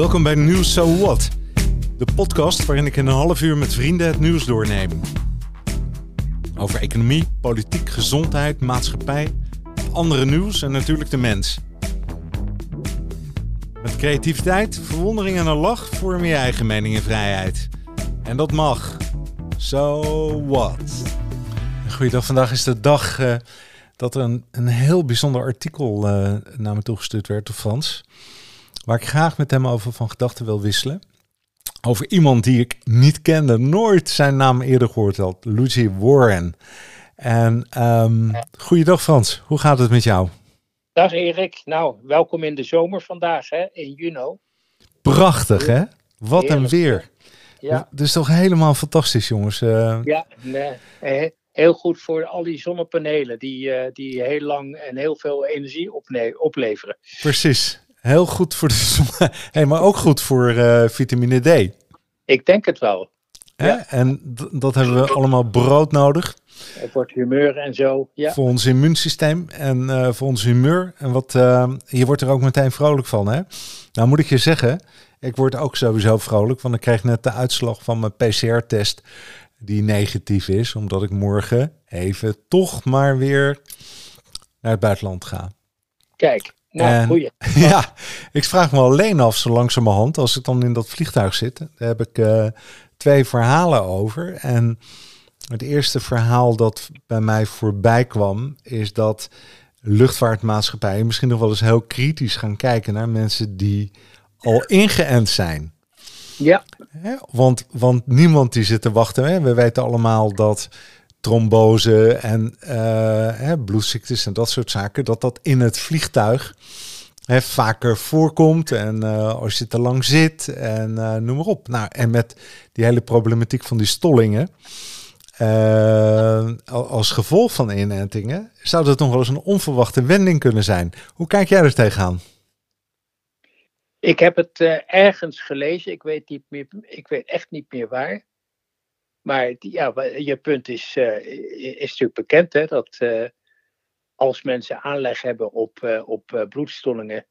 Welkom bij Nieuws So What, de podcast waarin ik in een half uur met vrienden het nieuws doorneem. Over economie, politiek, gezondheid, maatschappij, andere nieuws en natuurlijk de mens. Met creativiteit, verwondering en een lach vorm je eigen mening en vrijheid. En dat mag. So what? Goeiedag, vandaag is de dag uh, dat er een, een heel bijzonder artikel uh, naar me toegestuurd werd door Frans. Waar ik graag met hem over van gedachten wil wisselen. Over iemand die ik niet kende, nooit zijn naam eerder gehoord had. Lucy Warren. En um, goeiedag Frans, hoe gaat het met jou? Dag Erik, nou welkom in de zomer vandaag hè, in juni. Prachtig hè? Wat een weer. Ja. Is toch helemaal fantastisch jongens. Uh, ja, nee, heel goed voor al die zonnepanelen die, uh, die heel lang en heel veel energie opleveren. Precies, heel goed voor de zon, hey, maar ook goed voor uh, vitamine D. Ik denk het wel. Ja. En dat hebben we allemaal brood nodig. Het wordt humeur en zo. Ja. Voor ons immuunsysteem en uh, voor ons humeur. En wat, uh, je wordt er ook meteen vrolijk van. Hè? Nou moet ik je zeggen, ik word ook sowieso vrolijk. Want ik kreeg net de uitslag van mijn PCR-test die negatief is. Omdat ik morgen even toch maar weer naar het buitenland ga. Kijk, nou, en, goeie. Ja, ik vraag me alleen af zo langzamerhand, als ik dan in dat vliegtuig zit, daar heb ik uh, twee verhalen over. En het eerste verhaal dat bij mij voorbij kwam, is dat luchtvaartmaatschappijen misschien nog wel eens heel kritisch gaan kijken naar mensen die al ingeënt zijn. Ja. Want, want niemand die zit te wachten. Hè? We weten allemaal dat trombose en hè, bloedziektes en dat soort zaken, dat dat in het vliegtuig hè, vaker voorkomt. En uh, als je te lang zit en uh, noem maar op. Nou, en met die hele problematiek van die stollingen. als gevolg van inentingen zou dat nog wel eens een onverwachte wending kunnen zijn. Hoe kijk jij er tegenaan? Ik heb het ergens gelezen, ik weet, niet meer, ik weet echt niet meer waar. Maar ja, je punt is, uh, is natuurlijk bekend, hè, dat uh, als mensen aanleg hebben op, uh, op bloedstollingen,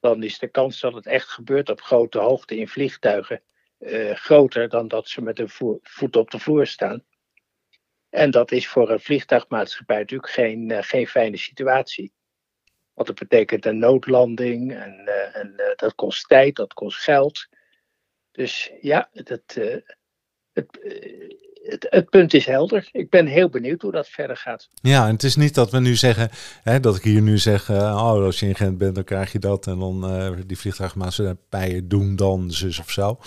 dan is de kans dat het echt gebeurt op grote hoogte in vliegtuigen groter dan dat ze met een voet op de vloer staan. En dat is voor een vliegtuigmaatschappij natuurlijk geen, geen fijne situatie. Want dat betekent een noodlanding en, en dat kost tijd, dat kost geld. Dus ja, dat, het, eh, het, het, punt is helder. Ik ben heel benieuwd hoe dat verder gaat. Ja, en het is niet dat we nu zeggen, hè, dat ik hier nu zeg, uh, oh, als je in Gent bent, dan krijg je dat. En dan uh, die vliegtuigmaatschappijen doen dan zus of zo.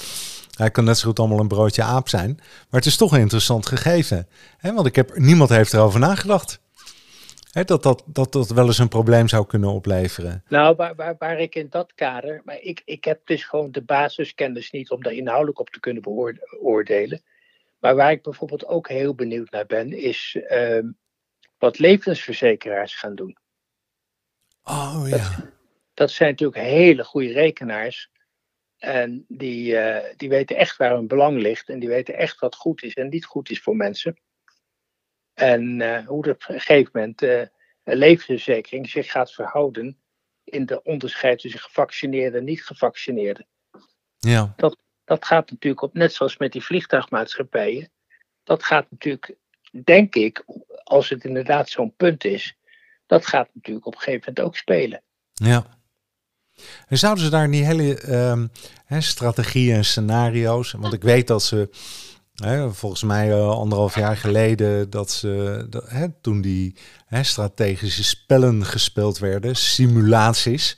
Hij kan net zo goed allemaal een broodje aap zijn. Maar het is toch een interessant gegeven. Hè? Want ik heb, niemand heeft erover nagedacht. Dat, dat, dat dat wel eens een probleem zou kunnen opleveren. Nou, waar, waar, waar ik in dat kader. Maar ik, ik heb dus gewoon de basiskennis niet om daar inhoudelijk op te kunnen beoordelen. Maar waar ik bijvoorbeeld ook heel benieuwd naar ben, is uh, wat levensverzekeraars gaan doen. Oh ja. Dat, dat zijn natuurlijk hele goede rekenaars. En die, uh, die weten echt waar hun belang ligt. En die weten echt wat goed is en niet goed is voor mensen. En uh, hoe op een gegeven moment uh, een levensverzekering zich gaat verhouden in de onderscheid tussen gevaccineerden en niet gevaccineerden. Ja. Dat, dat gaat natuurlijk op, net zoals met die vliegtuigmaatschappijen, dat gaat natuurlijk, denk ik, als het inderdaad zo'n punt is, dat gaat natuurlijk op een gegeven moment ook spelen. Ja. En zouden ze daar niet hele um, hè, strategieën en scenario's, want ik weet dat ze volgens mij uh, anderhalf jaar geleden dat ze, dat, toen die strategische spellen gespeeld werden, simulaties,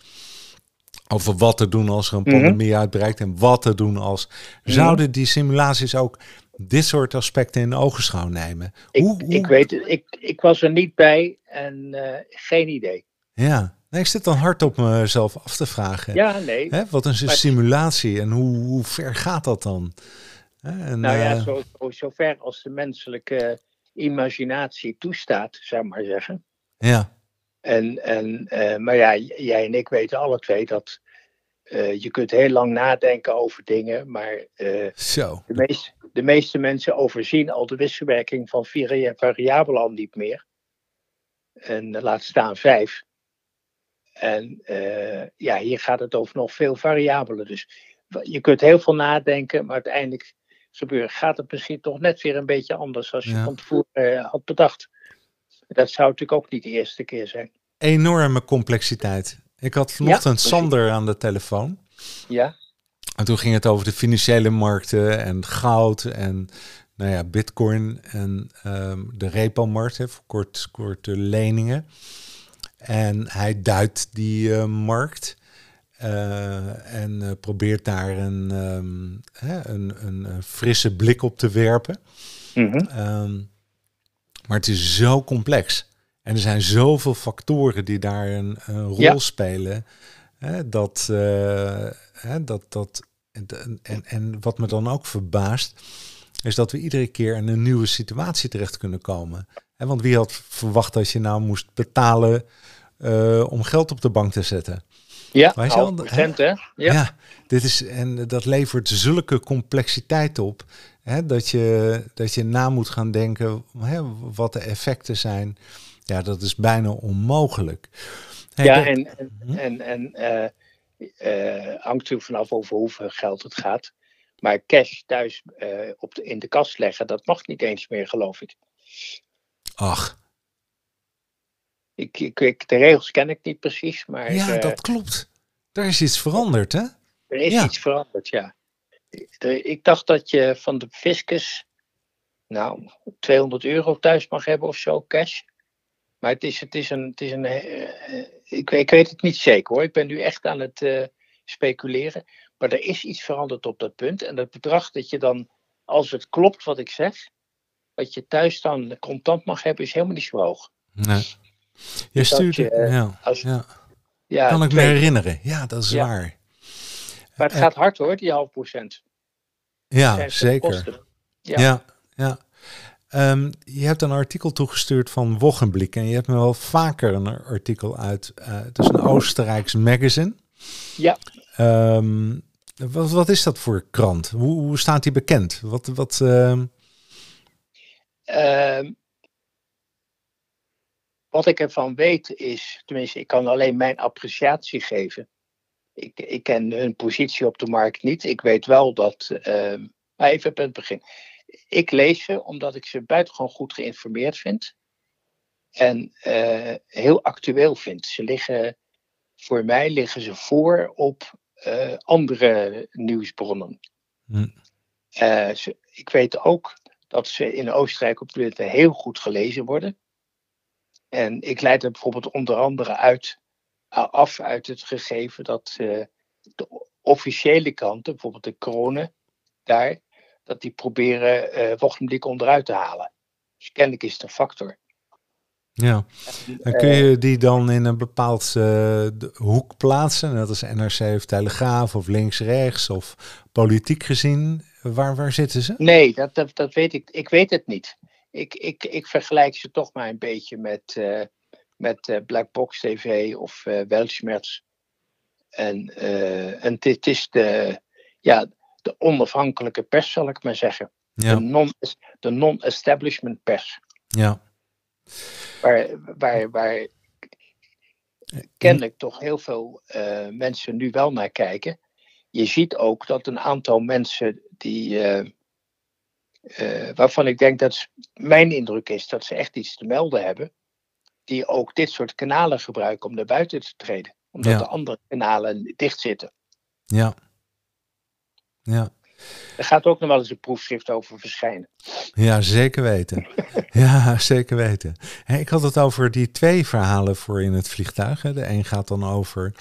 over wat te doen als er een mhm. pandemie uitbreidt en wat te doen als... Mhm. Zouden die simulaties ook dit soort aspecten in ogenschouw nemen? Ik, hoe, ik weet het, ik, ik was er niet bij en uh, geen idee. Ja, Nee, ik zit dan hard op mezelf af te vragen. Ja, nee. Hè, wat is een simulatie en hoe, hoe ver gaat dat dan? En, nou ja, uh... zo, zo, ver als de menselijke imaginatie toestaat, zou ik maar zeggen. Ja. En, en, uh, maar ja, jij en ik weten alle twee dat uh, je kunt heel lang nadenken over dingen, maar Zo. De, meest, de meeste mensen overzien al de wisselwerking van vier variabelen al niet meer. En laat staan vijf. En ja, hier gaat het over nog veel variabelen. Dus je kunt heel veel nadenken, maar uiteindelijk gaat het misschien toch net weer een beetje anders als je Ja. van tevoren eh, had bedacht. Dat zou natuurlijk ook niet de eerste keer zijn. Enorme complexiteit. Ik had vanochtend precies. Sander aan de telefoon. Ja, En toen ging het over de financiële markten en goud en nou ja, bitcoin en ehm, de repo-markt voor kort, korte leningen. En hij duidt die eh, markt eh, en eh, probeert daar een, ehm, hè, een, een, frisse blik op te werpen. Mhm. Ehm, maar het is zo complex. En er zijn zoveel factoren die daar een, een rol Ja. spelen. Hè, dat, eh, hè, dat, dat, en, en, en wat me dan ook verbaast, is dat we iedere keer in een nieuwe situatie terecht kunnen komen. Want wie had verwacht dat je nou moest betalen om geld op de bank te zetten? Ja half wel, procent hè? Ja. dit is, en dat levert zulke complexiteit op. Hè, dat, je, dat je na moet gaan denken hè, wat de effecten zijn. Ja, dat is bijna onmogelijk. Hey, ja, dat- en, en, Mhm. en, en eh, eh, hangt natuurlijk vanaf over hoeveel geld het gaat. Maar cash thuis eh, op de, in de kast leggen, dat mag niet eens meer, geloof ik. Ach, Ik, ik, ik- de regels ken ik niet precies, maar ja, eh, dat klopt. Er is iets veranderd, hè? er is ja. iets veranderd, ja. Er- Ik dacht dat je van de fiscus, nou, 200 euro thuis mag hebben of zo, cash. Maar het is, het is een, het is een eh, eh, ik, weet- ik weet het niet zeker hoor. Ik ben nu echt aan het speculeren. Maar er is iets veranderd op dat punt. En dat bedrag dat je dan, als het klopt wat ik zeg, wat je thuis dan contant mag hebben, is helemaal niet zo hoog. Nee. Je stuurde, je, eh, ja, als- ja. Ja, kan ik me herinneren. Ja, dat is Ja. waar. Maar het eh, gaat hard hoor, die half procent. Ja, zeker. Ja. Ja. Ehm, je hebt een artikel toegestuurd van Wochenblik en je hebt me wel vaker een artikel uit. eh, het is een Oostenrijks magazine. Ja. Ehm, wat, wat is dat voor krant? Hoe, hoe staat die bekend? Wat, wat, Ehm, wat ik ervan weet is, tenminste, ik kan alleen mijn appreciatie geven. Ik, ik ken hun positie op de markt niet. Ik weet wel dat. ehm, maar even bij het begin. Ik lees ze omdat ik ze buitengewoon goed geïnformeerd vind. En eh, heel actueel vind. Ze liggen, voor mij liggen ze voor op eh, andere nieuwsbronnen. Hm. Eh, ze- ik weet ook dat ze in Oostenrijk op dit moment heel goed gelezen worden. En ik leid er bijvoorbeeld onder andere uit, af uit het gegeven dat eh, de officiële kranten, bijvoorbeeld de kronen, daar, dat die proberen eh Wochenblik onderuit te halen. Dus kennelijk is het een factor. ja. En kun je die dan in een bepaald eh, hoek plaatsen? Net als NRC of Telegraaf of links-rechts of politiek gezien? Waar, waar zitten ze? Nee, dat, dat, dat weet ik. Ik weet het niet. Ik, ik, ik vergelijk ze toch maar een beetje met, eh, met eh, Black Box TV of eh Weltschmerz. En, en dit is de, ja, de onafhankelijke pers, zal ik maar zeggen. Ja, De non- De non-establishment pers. ja. Waar, waar, waar kennelijk toch heel veel mensen nu wel naar kijken. Je ziet ook dat een aantal mensen die. Eh, waarvan ik denk dat mijn indruk is dat ze echt iets te melden hebben. Die ook dit soort kanalen gebruiken om naar buiten te treden. Omdat Ja. de andere kanalen dicht zitten. Ja. Ja. Er gaat ook nog wel eens een proefschrift over verschijnen. Ja, zeker weten. ja, zeker weten. Ik had het over die twee verhalen voor in het vliegtuig. Hè. De een gaat dan over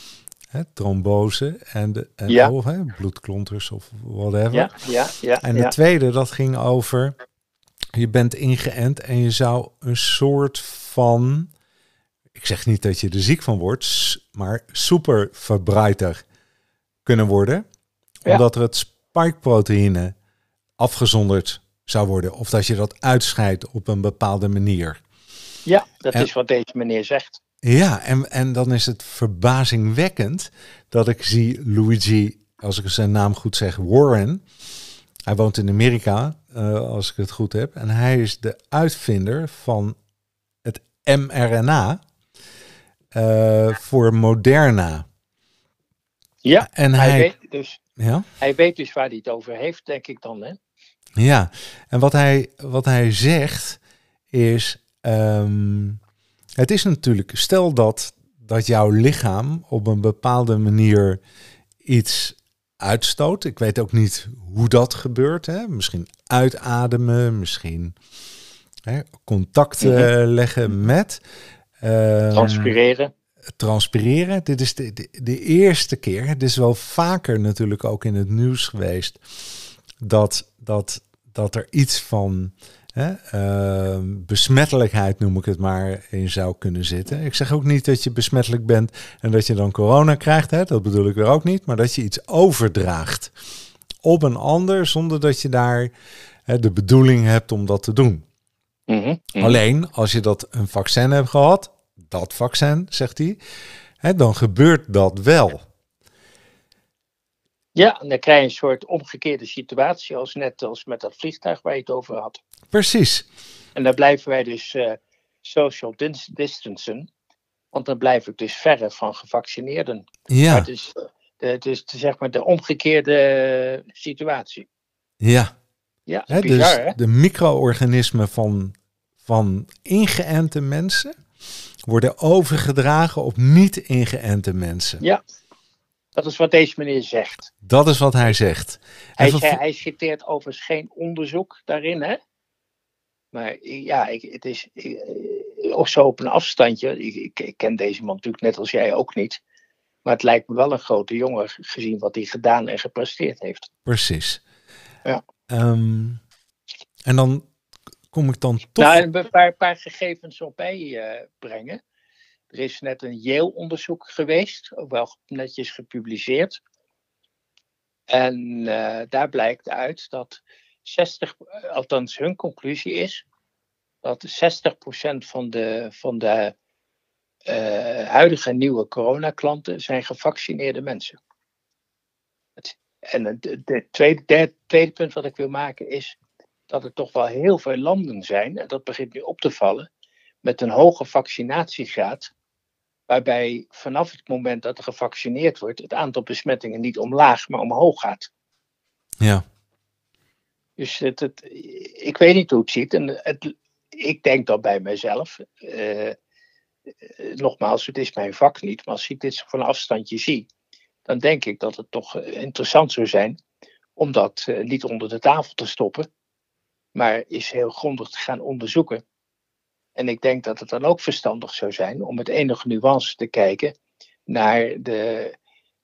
hè, trombose en, de, en Ja. of, hè, bloedklonters of whatever. Ja, ja, ja. En de ja. tweede, dat ging over, je bent ingeënt en je zou een soort van, ik zeg niet dat je er ziek van wordt, maar superverbreiter kunnen worden. Ja. Omdat er het spikeproteïne afgezonderd zou worden. Of dat je dat uitscheidt op een bepaalde manier. ja, dat En- is wat deze meneer zegt. Ja, en, en dan is het verbazingwekkend dat ik zie Luigi, als ik zijn naam goed zeg, Warren. Hij woont in Amerika, eh, als ik het goed heb. En hij is de uitvinder van het mRNA eh, voor Moderna. Ja, En hij hij, weet dus. Ja. Hij weet dus waar hij het over heeft, denk ik dan. Hè? Ja, en wat hij, wat hij zegt is, ehm, het is natuurlijk, stel dat, dat jouw lichaam op een bepaalde manier iets uitstoot. Ik weet ook niet hoe dat gebeurt. Hè? Misschien uitademen, misschien hè, contact Mhm. leggen met. ehm, Transpireren. transpireren. Dit is de, de, de eerste keer. Het is wel vaker natuurlijk ook in het nieuws geweest dat, dat, dat er iets van hè, eh, besmettelijkheid, noem ik het maar, in zou kunnen zitten. Ik zeg ook niet dat je besmettelijk bent en dat je dan corona krijgt. Hè, dat bedoel ik er ook niet. Maar dat je iets overdraagt op een ander zonder dat je daar hè, de bedoeling hebt om dat te doen. Mhm, mhm. Alleen als je dat een vaccin hebt gehad, dat vaccin, zegt hij, hè, dan gebeurt dat wel. Ja, dan krijg je een soort omgekeerde situatie als net als met dat vliegtuig waar je het over had. Precies. En dan blijven wij dus eh, social dis- distancen. Want dan blijf ik dus verre van gevaccineerden. Maar Ja, het is, het is zeg maar de omgekeerde situatie. ja. Ja, bizar dus hè? de micro-organismen van, van ingeënte mensen worden overgedragen op niet-ingeënte mensen. Ja, dat is wat deze meneer zegt. Dat is wat hij zegt. Hij, vervol- hij citeert overigens geen onderzoek daarin, hè? Maar ja, ik, het is ik, ook zo op een afstandje. Ik, ik, ken deze man natuurlijk net als jij ook niet. Maar het lijkt me wel een grote jongen gezien wat hij gedaan en gepresteerd heeft. Precies. Ja. Ehm, en dan kom ik dan toch... Nou, een paar, paar gegevens op bij eh, brengen. Er is net een Yale-onderzoek geweest, ook wel netjes gepubliceerd. En eh, daar blijkt uit dat 60, eh, althans hun conclusie is, dat 60% van de, van de eh, huidige nieuwe coronaklanten zijn gevaccineerde mensen. Het, en het de, de tweede, tweede punt wat ik wil maken is dat er toch wel heel veel landen zijn, en dat begint nu op te vallen, met een hoge vaccinatiegraad, waarbij vanaf het moment dat er gevaccineerd wordt, het aantal besmettingen niet omlaag, maar omhoog gaat. Ja, Dus het, het, ik weet niet hoe het ziet. En het, ik denk dan bij mezelf, eh, nogmaals, het is mijn vak niet, maar als ik dit van een afstandje zie, dan denk ik dat het toch eh, interessant zou zijn om dat eh, niet onder de tafel te stoppen, maar is heel grondig te gaan onderzoeken. En ik denk dat het dan ook verstandig zou zijn om met enige nuance te kijken naar de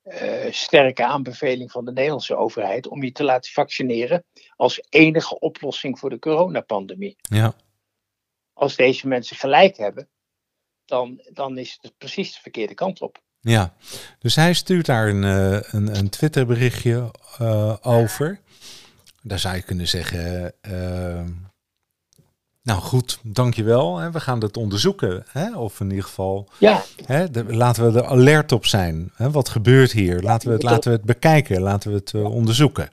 eh, sterke aanbeveling van de Nederlandse overheid om je te laten vaccineren als enige oplossing voor de coronapandemie. ja, Als deze mensen gelijk hebben, dan, dan is het precies de verkeerde kant op. ja. Dus hij stuurt daar een, eh, een, een Twitter berichtje eh, over. Daar zou je kunnen zeggen... nou goed, dankjewel. We gaan het onderzoeken. Hè. Of in ieder geval... Ja, Hè, laten we er alert op zijn. Hè, wat gebeurt hier? Laten we, het, laten we het bekijken. Laten we het eh, onderzoeken.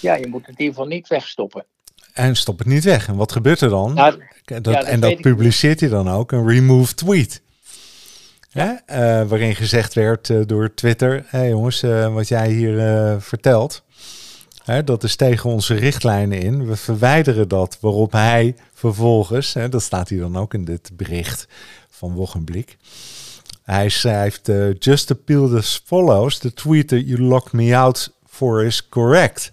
ja, je moet het in ieder geval niet wegstoppen. En stop het niet weg. En wat gebeurt er dan? Nou, dat, ja, dat en dat publiceert hij dan ook. Een remove tweet. Hè? Eh, waarin gezegd werd eh, door Twitter. Hé jongens, wat jij hier vertelt. Hè, dat is tegen onze richtlijnen in. We verwijderen dat. Waarop hij vervolgens. Hè, dat staat hier dan ook in dit bericht van Wochenblik. Hij schrijft, eh, just appealed as follows. The tweet that you locked me out for is correct.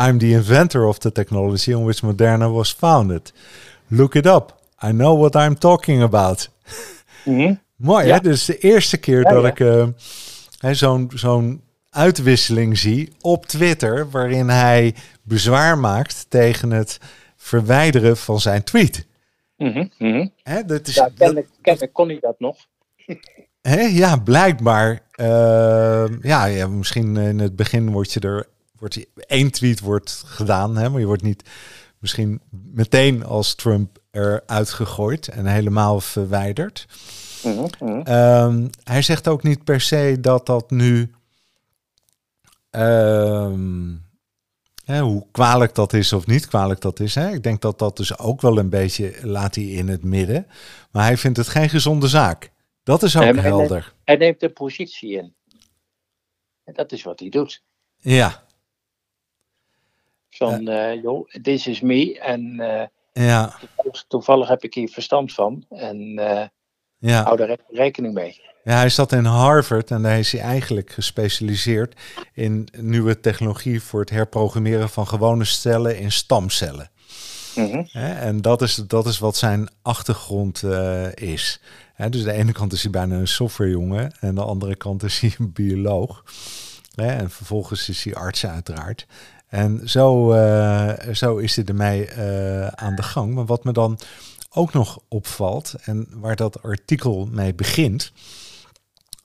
I'm the inventor of the technology on which Moderna was founded. Look it up. I know what I'm talking about. mhm. Mooi, Ja. hè? Dus de eerste keer Ja, dat ja. ik hè, zo'n zo'n uitwisseling zie op Twitter... waarin hij bezwaar maakt tegen het verwijderen van zijn tweet. Mhm, mhm. Hè, dat is, Ja, kennelijk, kennelijk kon hij dat nog. Hè? Ja, blijkbaar. eh, ja, ja, misschien in het begin wordt je er wordt je- één tweet wordt gedaan, hè, maar je wordt niet misschien meteen als Trump eruit gegooid en helemaal verwijderd. Mhm. Ehm, hij zegt ook niet per se dat dat nu. Ehm, hoe kwalijk dat is of niet kwalijk dat is. Hè? Ik denk dat dat dus ook wel een beetje laat hij in het midden. Maar hij vindt het geen gezonde zaak. Dat is ook hij helder. Hij neemt een positie in. En dat is wat hij doet. Ja, Van, eh, joh, this is me. En eh, Ja, toevallig, toevallig heb ik hier verstand van. En eh, ja. hou daar rekening mee. Ja, hij zat in Harvard en daar is hij eigenlijk gespecialiseerd in nieuwe technologie voor het herprogrammeren van gewone cellen in stamcellen. Mhm. En dat is, dat is wat zijn achtergrond eh, is. Dus aan de ene kant is hij bijna een softwarejongen en aan de andere kant is hij een bioloog. En vervolgens is hij arts uiteraard. En zo, eh, zo is hij ermee eh, aan de gang. Maar wat me dan ook nog opvalt en waar dat artikel mee begint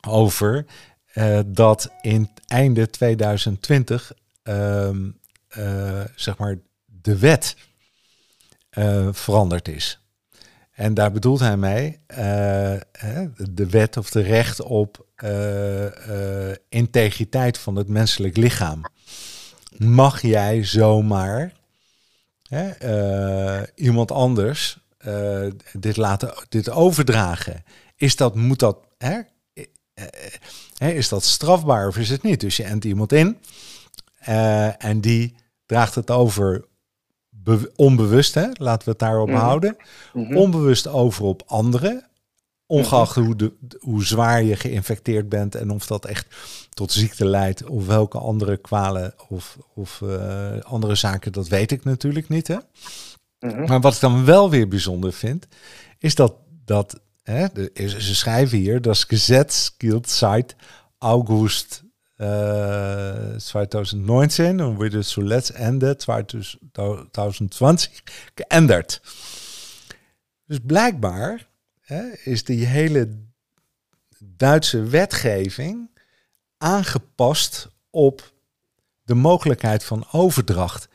over eh, dat in einde 2020 ehm, eh, zeg maar de wet eh, veranderd is. En daar bedoelt hij mee de wet of de recht op integriteit van het menselijk lichaam. Mag jij zomaar iemand anders dit laten dit overdragen? Is dat, moet dat? Eh, eh, is dat strafbaar of is het niet? Dus je ent iemand in eh, en die draagt het over be- onbewust, hè? laten we het daarop Mhm. houden. Mhm. Onbewust over op anderen. Ongeacht hoe, de, hoe zwaar je geïnfecteerd bent en of dat echt tot ziekte leidt of welke andere kwalen of, of andere zaken, dat weet ik natuurlijk niet. Hè? Mhm. Maar wat ik dan wel weer bijzonder vind, is dat, dat hè, is- ze schrijven hier, dat Gesetz gilt seit August äh, 2019 und wurde zuletzt Ende 2020 geändert. Dus blijkbaar hè, is die hele Duitse wetgeving aangepast op de mogelijkheid van overdracht.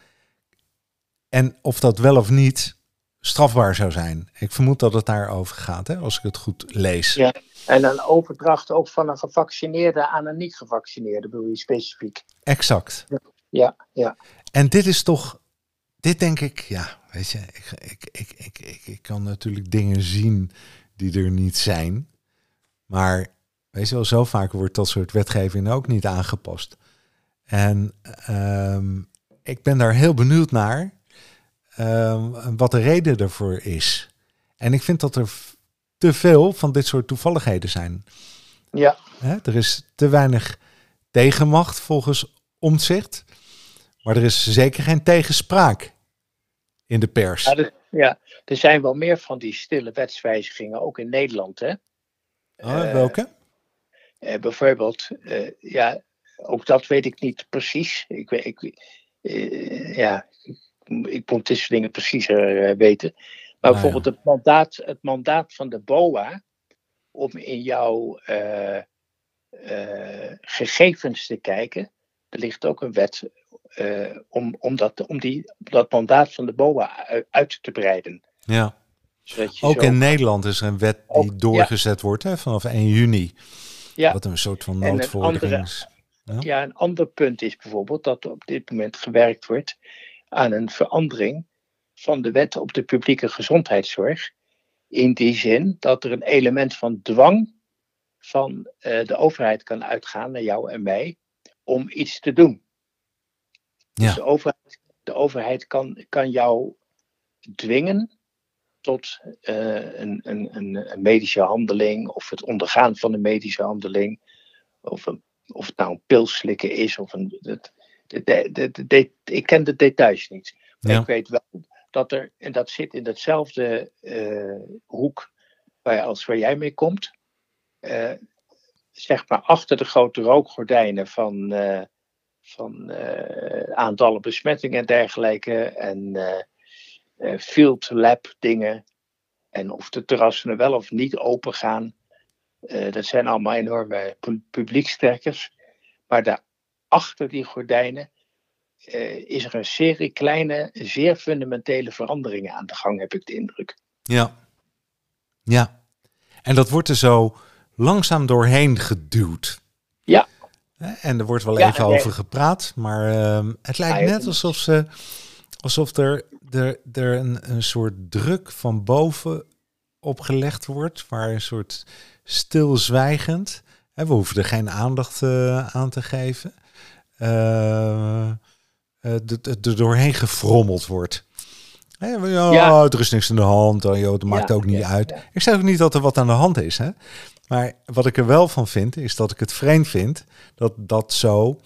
En of dat wel of niet strafbaar zou zijn. Ik vermoed dat het daarover gaat, hè, als ik het goed lees. Ja. En een overdracht ook van een gevaccineerde aan een niet-gevaccineerde, bedoel je specifiek. Exact. Ja, ja. En dit is toch, dit denk ik, ja, weet je, ik, ik, ik, ik, ik, ik kan natuurlijk dingen zien die er niet zijn. Maar weet je wel, zo vaak wordt dat soort wetgeving ook niet aangepast. En ehm, ik ben daar heel benieuwd naar ehm, wat de reden daarvoor is. En ik vind dat er te veel van dit soort toevalligheden zijn. Ja? Er is te weinig tegenmacht volgens omzicht. Maar er is zeker geen tegenspraak in de pers. ja, er, ja, er zijn wel meer van die stille wetswijzigingen, ook in Nederland. Hè? Oh, eh, welke? Eh, bijvoorbeeld, eh, ja, ook dat weet ik niet precies. Ik, weet- ik, eh, ja, ik, moet dit soort dingen preciezer eh, weten. Maar Nou ja. bijvoorbeeld het mandaat, het mandaat van de BOA om in jouw eh, eh, gegevens te kijken. Er ligt ook een wet om, om, dat, om die, dat mandaat van de BOA uit, te breiden. Ja. Ook zo- in Nederland is er een wet die Ook, ja. doorgezet wordt hè, vanaf 1 juni. Ja. Wat een soort van noodvordering is. Ja, een ander punt is bijvoorbeeld dat er op dit moment gewerkt wordt aan een verandering van de wet op de publieke gezondheidszorg. In die zin dat er een element van dwang van eh, de overheid kan uitgaan naar jou en mij om iets te doen. Dus Ja. de overheid, de overheid kan, kan jou dwingen tot eh, een, een, een, een medische handeling of het ondergaan van een medische handeling. Of, een, of het nou een pil slikken is of een. Het, de, de, de, de- de- ik ken de details niet. Maar Ja. ik weet wel dat er, en dat zit in datzelfde eh, hoek waar, als waar jij mee komt. eh, zeg maar achter de grote rookgordijnen van, eh, van aantallen besmettingen en dergelijke. En field lab dingen. En of de terrassen er wel of niet open gaan. Dat zijn allemaal enorme pu- publiekstrekkers. Maar daar achter die gordijnen eh, is er een serie kleine, zeer fundamentele veranderingen aan de gang, heb ik de indruk. Ja. Ja. En dat wordt er zo langzaam doorheen geduwd. Ja. En er wordt wel Ja, even nee. over gepraat, maar ehm, het lijkt ja, net alsof ze alsof er, er, er een, een soort druk van boven opgelegd wordt, waar een soort stilzwijgend. Hè, we hoeven er geen aandacht eh, aan te geven. Eh, uh, er doorheen gefrommeld wordt. Hè, ja, er is niks aan de hand. Oh, joh, het maakt ook niet uit. Ik zeg ook niet dat er wat aan de hand is. Hè? Maar wat ik er wel van vind, is dat ik het vreemd vind dat dat zo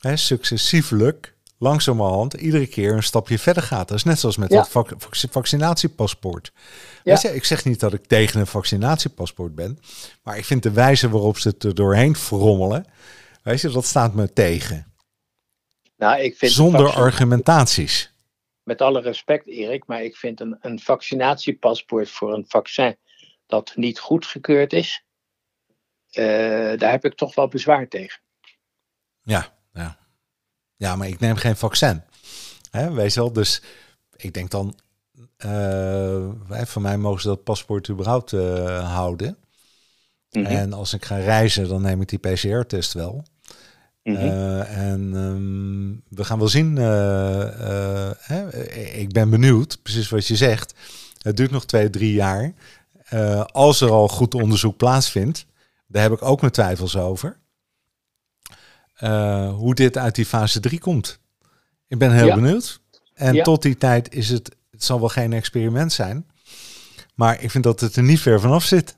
hè, successievelijk, langzamerhand, iedere keer een stapje verder gaat. Dat is net zoals met het vac vaccinatiepaspoort. Ja. ik zeg niet dat ik tegen een vaccinatiepaspoort ben, maar ik vind de wijze waarop ze het er doorheen frommelen, weet je, dat staat me tegen. Nou, ik vind Zonder argumentaties. Met alle respect, Erik, maar ik vind een, een vaccinatiepaspoort voor een vaccin dat niet goedgekeurd is, uh, daar heb ik toch wel bezwaar tegen. Ja, ja. ja maar ik neem geen vaccin. Hè, wees wel, dus ik denk dan, uh, voor mij mogen ze dat paspoort überhaupt uh, houden. Mm -hmm. En als ik ga reizen, dan neem ik die PCR-test wel. Mm -hmm. uh, en um, we gaan wel zien. Hè, ik ben benieuwd, precies wat je zegt. Het duurt nog twee, drie jaar. als er al goed onderzoek plaatsvindt, daar heb ik ook mijn twijfels over. Uh, hoe dit uit die fase 3 komt. Ik ben heel benieuwd. En tot die tijd is het, het zal wel geen experiment zijn. Maar ik vind dat het er niet ver vanaf zit.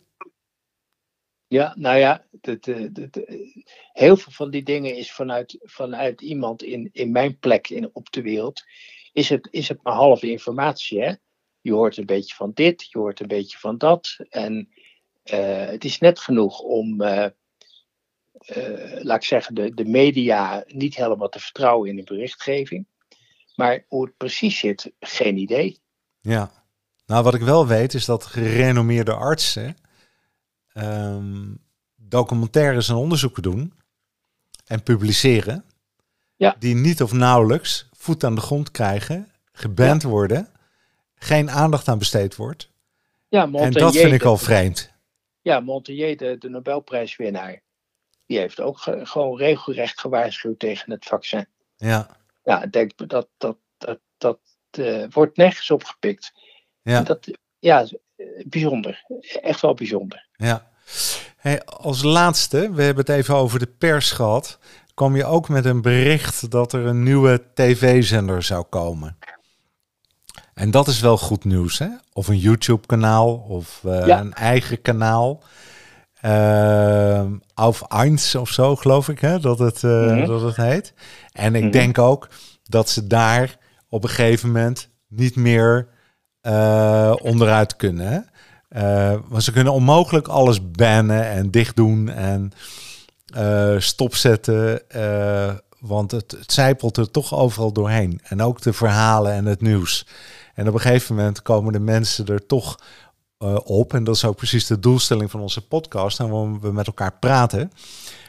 Ja, nou ja, heel veel van die dingen is vanuit, vanuit iemand in, in mijn plek in, op de wereld. Is het, is het maar halve informatie. Hè? Je hoort een beetje van dit, je hoort een beetje van dat. En uh, het is net genoeg om, uh, uh, laat ik zeggen, de, de media niet helemaal te vertrouwen in de berichtgeving. Maar hoe het precies zit, geen idee. Ja, nou wat ik wel weet is dat gerenommeerde artsen um, documentaires en onderzoeken doen en publiceren. Ja. Die niet of nauwelijks voet aan de grond krijgen, geband worden, geen aandacht aan besteed wordt. Ja, en dat vind ik al vreemd. Ja, Montaigne, de, de Nobelprijswinnaar, die heeft ook gewoon regelrecht gewaarschuwd tegen het vaccin. Ja. Ja, ik denk dat dat, dat, dat uh, wordt nergens opgepikt. Ja. dat, ja, bijzonder. Echt wel bijzonder. Ja. Hey, als laatste, we hebben het even over de pers gehad. Kwam je ook met een bericht dat er een nieuwe tv-zender zou komen? En dat is wel goed nieuws, hè? Of een YouTube-kanaal of uh, een eigen kanaal. Uh, Auf Eins of zo, geloof ik, hè? Dat, het, uh, mm -hmm. dat het heet. En ik mm -hmm. denk ook dat ze daar op een gegeven moment niet meer onderuit kunnen. Hè? Want ze kunnen onmogelijk alles bannen en dicht doen en stopzetten. want het, het zijpelt er toch overal doorheen. En ook de verhalen en het nieuws. En op een gegeven moment komen de mensen er toch uh, op. En dat is ook precies de doelstelling van onze podcast. En waarom we met elkaar praten.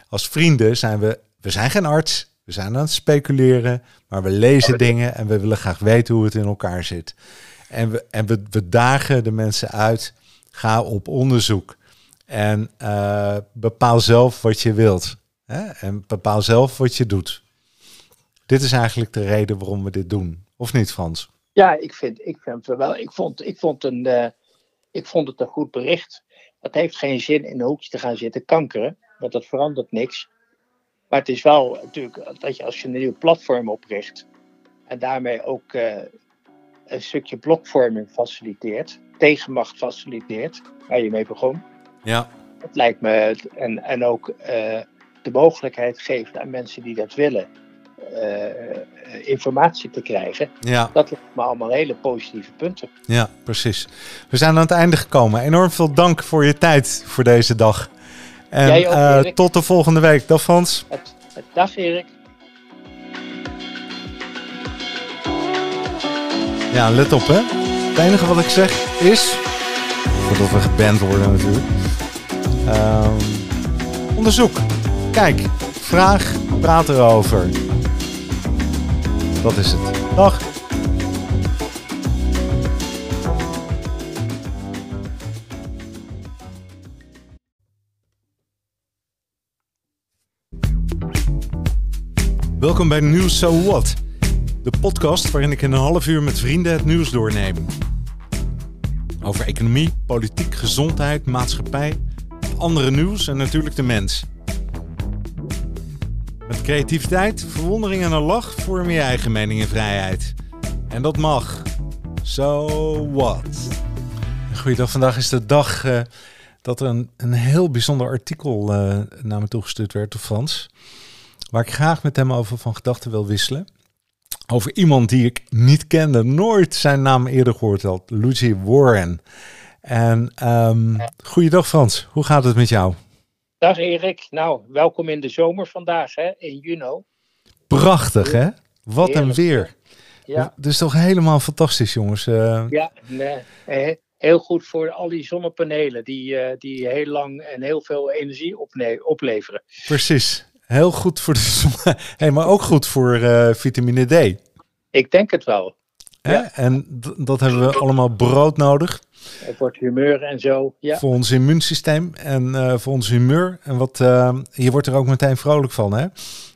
Als vrienden zijn we, we zijn geen arts. We zijn aan het speculeren. Maar we lezen dingen en we willen graag weten hoe het in elkaar zit. En we, en we, we dagen de mensen uit. Ga op onderzoek. En uh, bepaal zelf wat je wilt. Hè? En bepaal zelf wat je doet. Dit is eigenlijk de reden waarom we dit doen. Of niet, Frans? Ja, ik vind, ik vind het wel. Ik vond, ik, vond een, uh, ik vond het een goed bericht. Het heeft geen zin in een hoekje te gaan zitten kankeren, want dat verandert niks. Maar het is wel natuurlijk dat je als je een nieuw platform opricht en daarmee ook uh, een stukje blokvorming faciliteert, tegenmacht faciliteert, waar je mee begon. Ja. Dat lijkt me, en, en ook uh, de mogelijkheid geeft aan mensen die dat willen uh, informatie te krijgen. Ja. Dat lijkt me allemaal hele positieve punten. Ja, precies. We zijn aan het einde gekomen. Enorm veel dank voor je tijd voor deze dag. En Jij ook, uh, tot de volgende week. Dag Frans. Het, het, dag Erik. Ja, let op hè. Enige wat ik zeg is, voordat we geband worden natuurlijk. Um, onderzoek. Kijk, vraag, praat erover. Dat is het. Dag. Welkom bij Nieuws So What, de podcast waarin ik in een half uur met vrienden het nieuws doorneem. Over economie, politiek, gezondheid, maatschappij, andere nieuws en natuurlijk de mens. Met creativiteit, verwondering en een lach vorm je eigen mening en vrijheid. En dat mag. So what? Goeiedag, vandaag is de dag uh, dat er een, een heel bijzonder artikel uh, naar me toegestuurd werd door Frans. Waar ik graag met hem over van gedachten wil wisselen. Over iemand die ik niet kende, nooit zijn naam eerder gehoord had. Lucy Warren. En um, goeiedag Frans, hoe gaat het met jou? Dag Erik, nou welkom in de zomer vandaag hè, in juni. Prachtig hè? Wat Heerlijk. een weer. Ja. Het is toch helemaal fantastisch jongens. Uh, ja, nee, heel goed voor al die zonnepanelen die, uh, die heel lang en heel veel energie opleveren. Precies, heel goed voor de zon, hey, maar ook goed voor uh, vitamine D. Ik denk het wel. Ja. En dat hebben we allemaal brood nodig. Voor het humeur en zo. Ja. Voor ons immuunsysteem en uh, voor ons humeur. En wat, uh, je wordt er ook meteen vrolijk van. Hè?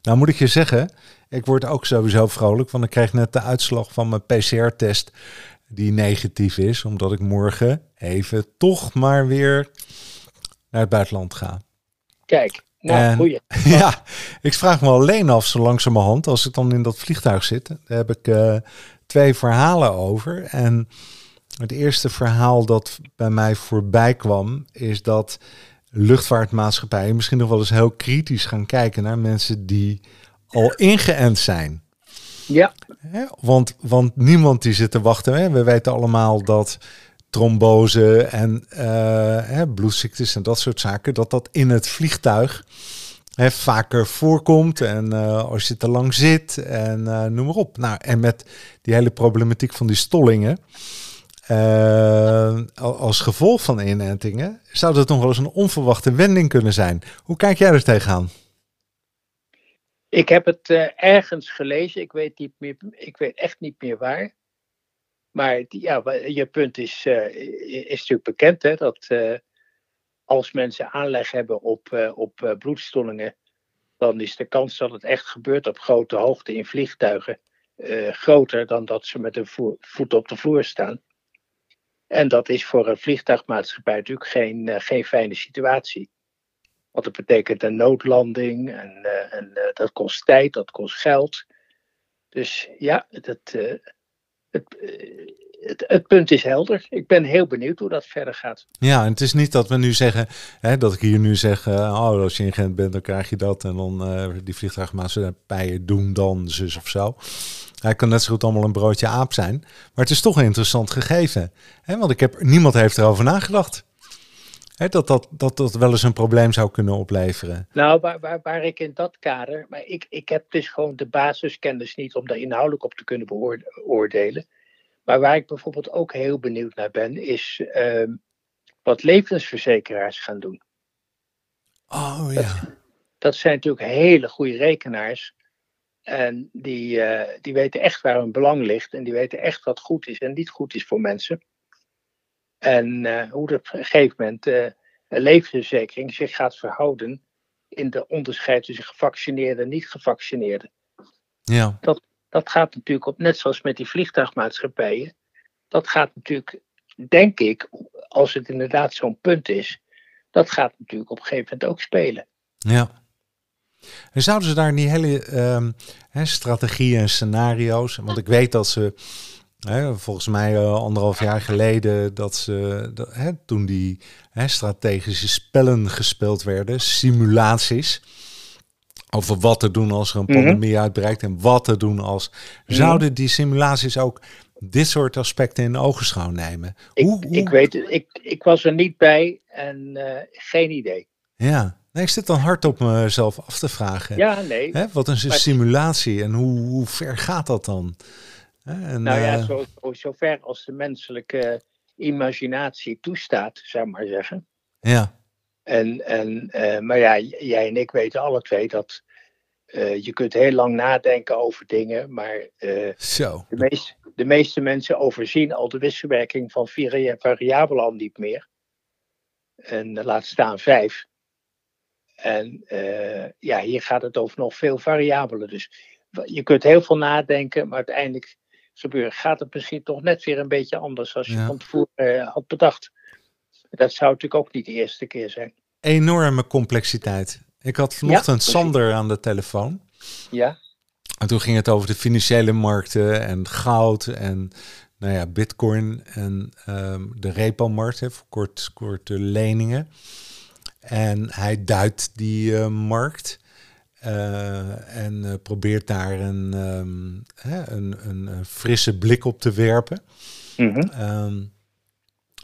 Nou moet ik je zeggen, ik word ook sowieso vrolijk. Want ik krijg net de uitslag van mijn PCR-test die negatief is. Omdat ik morgen even toch maar weer naar het buitenland ga. Kijk, nou, goeie. Ja, ik vraag me alleen af zo langzamerhand, als ik dan in dat vliegtuig zit, daar heb ik uh, twee verhalen over. En het eerste verhaal dat bij mij voorbij kwam, is dat luchtvaartmaatschappijen misschien nog wel eens heel kritisch gaan kijken naar mensen die al ingeënt zijn. Ja. want, want niemand die zit te wachten. Hè? We weten allemaal dat trombose en uh, bloedziektes en dat soort zaken, dat dat in het vliegtuig hè, vaker voorkomt. En uh, als je te lang zit en uh, noem maar op. Nou, en met die hele problematiek van die stollingen. Als gevolg van inentingen zou dat nog wel eens een onverwachte wending kunnen zijn. Hoe kijk jij er tegenaan? Ik heb het ergens gelezen, ik weet, niet meer, ik weet echt niet meer waar. Maar ja, je punt is, uh, is natuurlijk bekend, hè, dat als mensen aanleg hebben op, uh, op bloedstollingen, dan is de kans dat het echt gebeurt op grote hoogte in vliegtuigen groter dan dat ze met een voet op de vloer staan. En dat is voor een vliegtuigmaatschappij natuurlijk geen, geen fijne situatie. Want dat betekent een noodlanding en, en dat kost tijd, dat kost geld. Dus ja, dat, het, het, het, punt is helder. Ik ben heel benieuwd hoe dat verder gaat. Ja, en het is niet dat we nu zeggen, hè, dat ik hier nu zeg, uh, oh, als je in Gent bent, dan krijg je dat. En dan uh, die vliegtuigmaatschappijen doen dan zus of zo. Hij kan net zo goed allemaal een broodje aap zijn. Maar het is toch een interessant gegeven. Hè? Want ik heb, niemand heeft erover nagedacht. Dat, dat, dat dat wel eens een probleem zou kunnen opleveren. Nou, waar, waar, waar ik in dat kader. Maar ik, ik heb dus gewoon de basiskennis niet om daar inhoudelijk op te kunnen beoordelen. Maar waar ik bijvoorbeeld ook heel benieuwd naar ben, is uh, wat levensverzekeraars gaan doen. Oh ja. Dat, dat zijn natuurlijk hele goede rekenaars. En die, uh, die weten echt waar hun belang ligt. En die weten echt wat goed is en niet goed is voor mensen. En uh, hoe dat op een gegeven moment uh, levensverzekering zich gaat verhouden in de onderscheid tussen gevaccineerden en niet gevaccineerden. Ja. Dat, dat gaat natuurlijk op, net zoals met die vliegtuigmaatschappijen, dat gaat natuurlijk, denk ik, als het inderdaad zo'n punt is, dat gaat natuurlijk op een gegeven moment ook spelen. Ja. En zouden ze daar niet hele um, hè, strategieën en scenario's, want ik weet dat ze Hè, volgens mij uh, anderhalf jaar geleden dat ze dat, hè, toen die hè, strategische spellen gespeeld werden, simulaties. Over wat te doen als er een pandemie mm uitbreidt en wat te doen als. Mhm. Zouden die simulaties ook dit soort aspecten in ogenschouw nemen? Ik, hoe, hoe... ik weet het, ik, ik was er niet bij en uh, geen idee. Ja, nee, ik zit dan hard op mezelf af te vragen. Ja, nee. Hè, wat is een simulatie en hoe, hoe ver gaat dat dan? En, nou ja, uh, zo, zo ver als de menselijke imaginatie toestaat, zou ik maar zeggen. Ja. En, en, uh, maar ja, jij en ik weten alle twee dat uh, je kunt heel lang nadenken over dingen, maar Zo. De, meest, de meeste mensen overzien al de wisselwerking van vier variabelen al niet meer. En laat staan vijf. En ja, hier gaat het over nog veel variabelen. Dus je kunt heel veel nadenken, maar uiteindelijk gebeuren, gaat het misschien toch net weer een beetje anders als je ja. van tevoren uh, had bedacht. Dat zou natuurlijk ook niet de eerste keer zijn. Enorme complexiteit. Ik had vanochtend ja, Sander aan de telefoon. Ja. En toen ging het over de financiële markten en goud en nou ja, bitcoin en ehm, de repo-markt voor kort, korte leningen. En hij duidt die eh, markt eh, en eh, probeert daar een, ehm, hè, een, een, frisse blik op te werpen. Mhm. Ehm,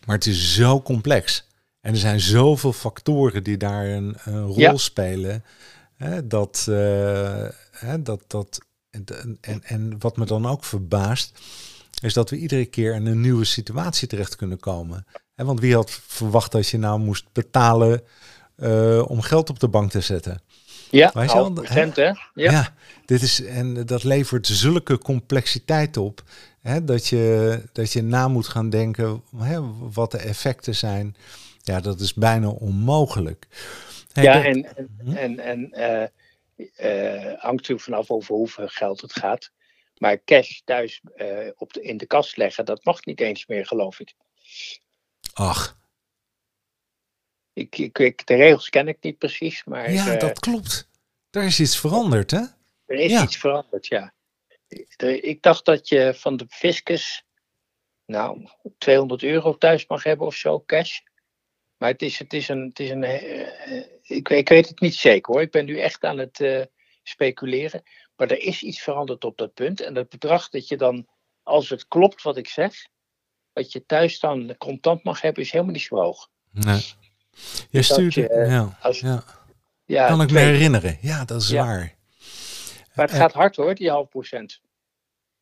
maar het is zo complex. En er zijn zoveel factoren die daar een, een rol Ja. spelen. Hè, dat, eh, hè, dat, dat, en, en, en wat me dan ook verbaast, is dat we iedere keer in een nieuwe situatie terecht kunnen komen. Want wie had verwacht dat je nou moest betalen om geld op de bank te zetten? Ja, wel, procent hè? Ja. dit is, en dat levert zulke complexiteit op. Hè, dat, je, dat je na moet gaan denken hè, wat de effecten zijn. Ja, dat is bijna onmogelijk. Hey, Ja, dat- en, en, Mhm. en, en eh, eh, hangt natuurlijk vanaf over hoeveel geld het gaat. Maar cash thuis eh, op de, in de kast leggen, dat mag niet eens meer, geloof ik. Ach, Ik, ik, ik- de regels ken ik niet precies, maar ja, eh, dat klopt. Daar is iets veranderd, hè? er is ja. iets veranderd, ja. Ik dacht dat je van de fiscus, nou, 200 euro thuis mag hebben of zo, cash. Maar het is, het is een, het is een eh, ik, weet- ik weet het niet zeker hoor. Ik ben nu echt aan het eh, speculeren. Maar er is iets veranderd op dat punt. En dat bedrag dat je dan, als het klopt wat ik zeg, wat je thuis dan contant mag hebben, is helemaal niet zo hoog. Nee. Je stuurt, je, eh, ja, als- ja. Ja, kan ik me herinneren. Ja, dat is Ja. waar. Maar het gaat hard hoor, die half procent.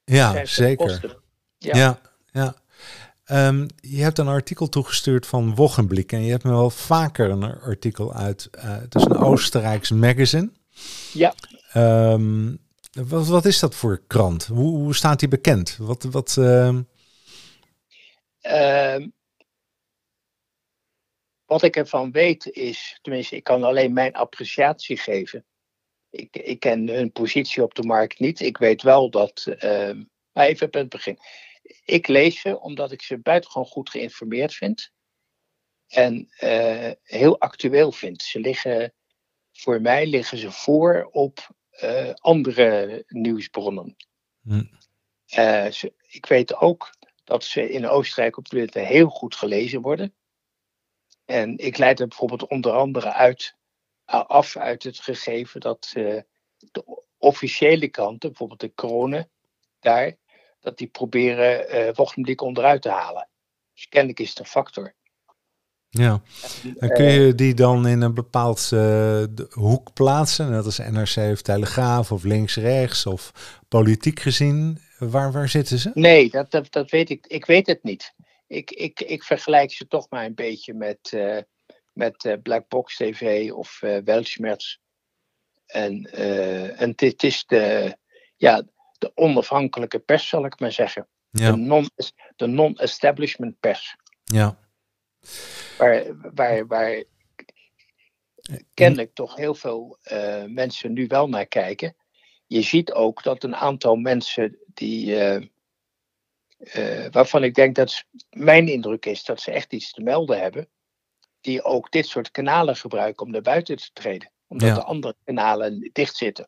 Ja, zeker. Ja, Ja. ja. Ehm, je hebt een artikel toegestuurd van Wochenblik en je hebt me wel vaker een artikel uit. eh, het is een Oostenrijks magazine. Ja. Ehm, wat, wat is dat voor krant? Hoe, hoe staat die bekend? Wat, wat, Ehm, wat ik ervan weet is, tenminste, ik kan alleen mijn appreciatie geven. Ik, ik ken hun positie op de markt niet. Ik weet wel dat. ehm, maar even op het begin. Ik lees ze omdat ik ze buitengewoon goed geïnformeerd vind. En eh, heel actueel vind. Ze liggen, voor mij liggen ze voor op eh, andere nieuwsbronnen. Hm. Eh, ze- ik weet ook dat ze in Oostenrijk op dit moment heel goed gelezen worden. En ik leid er bijvoorbeeld onder andere uit, a- af uit het gegeven dat eh, de officiële kranten, bijvoorbeeld de kronen, daar, dat die proberen eh Wochenblik onderuit te halen. Dus kennelijk is het een factor. ja. En kun je die dan in een bepaald eh, hoek plaatsen? Net als NRC of Telegraaf of links-rechts of politiek gezien? Waar, waar zitten ze? Nee, dat, dat, dat weet ik. Ik weet het niet. Ik, ik, ik vergelijk ze toch maar een beetje met, eh, met eh, Black Box TV of eh Weltschmerz. En, en dit is de, ja, de onafhankelijke pers, zal ik maar zeggen. Ja, De non- De non-establishment pers. ja. Waar, waar, waar kennelijk toch heel veel mensen nu wel naar kijken. Je ziet ook dat een aantal mensen die. Eh, waarvan ik denk dat mijn indruk is dat ze echt iets te melden hebben. Die ook dit soort kanalen gebruiken om naar buiten te treden. Omdat Ja. de andere kanalen dicht zitten.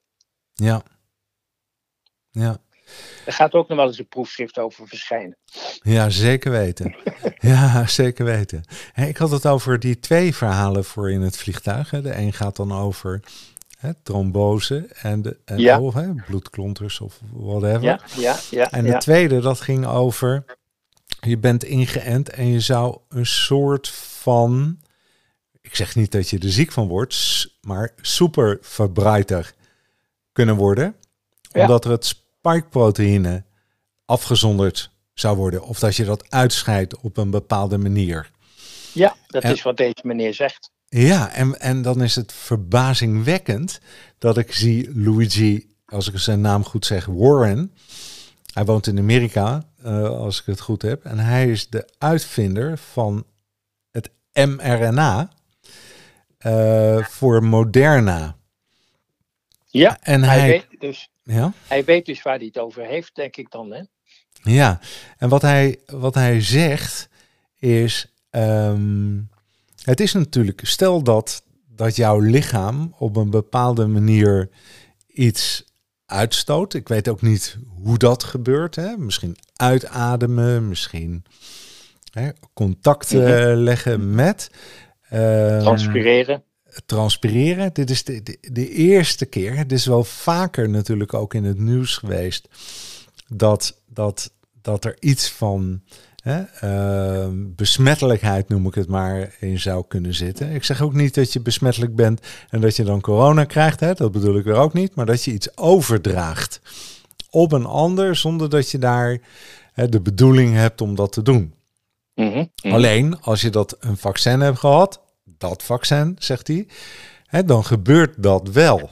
Ja. Ja. Er gaat ook nog wel eens een proefschrift over verschijnen. Ja, zeker weten. ja, zeker weten. Ik had het over die twee verhalen voor in het vliegtuig. Hè. De een gaat dan over hè, trombose en, de, en Ja. oh, hè, bloedklonters of whatever. Ja, ja, ja. En de ja. tweede, dat ging over, je bent ingeënt en je zou een soort van, ik zeg niet dat je er ziek van wordt, maar superverbreiter kunnen worden. Ja. Omdat er het spikeproteïne afgezonderd zou worden. Of dat je dat uitscheidt op een bepaalde manier. ja, dat En- is wat deze meneer zegt. Ja, en, en dan is het verbazingwekkend dat ik zie Luigi, als ik zijn naam goed zeg, Warren. Hij woont in Amerika, eh, als ik het goed heb. En hij is de uitvinder van het mRNA eh, voor Moderna. Ja, En hij, hij, weet dus, ja, hij weet dus waar hij het over heeft, denk ik dan. Hè? ja, en wat hij, wat hij zegt is, ehm, het is natuurlijk, stel dat, dat jouw lichaam op een bepaalde manier iets uitstoot. Ik weet ook niet hoe dat gebeurt. Hè? Misschien uitademen, misschien hè, contact Mhm. leggen met. ehm, Transpireren. transpireren. Dit is de, de, de eerste keer. Het is wel vaker natuurlijk ook in het nieuws geweest dat, dat, dat er iets van hè, ehm, besmettelijkheid, noem ik het maar, in zou kunnen zitten. Ik zeg ook niet dat je besmettelijk bent en dat je dan corona krijgt. Hè, dat bedoel ik er ook niet. Maar dat je iets overdraagt op een ander zonder dat je daar hè, de bedoeling hebt om dat te doen. Mhm, mhm. Alleen als je dat een vaccin hebt gehad, dat vaccin, zegt hij, hè, dan gebeurt dat wel.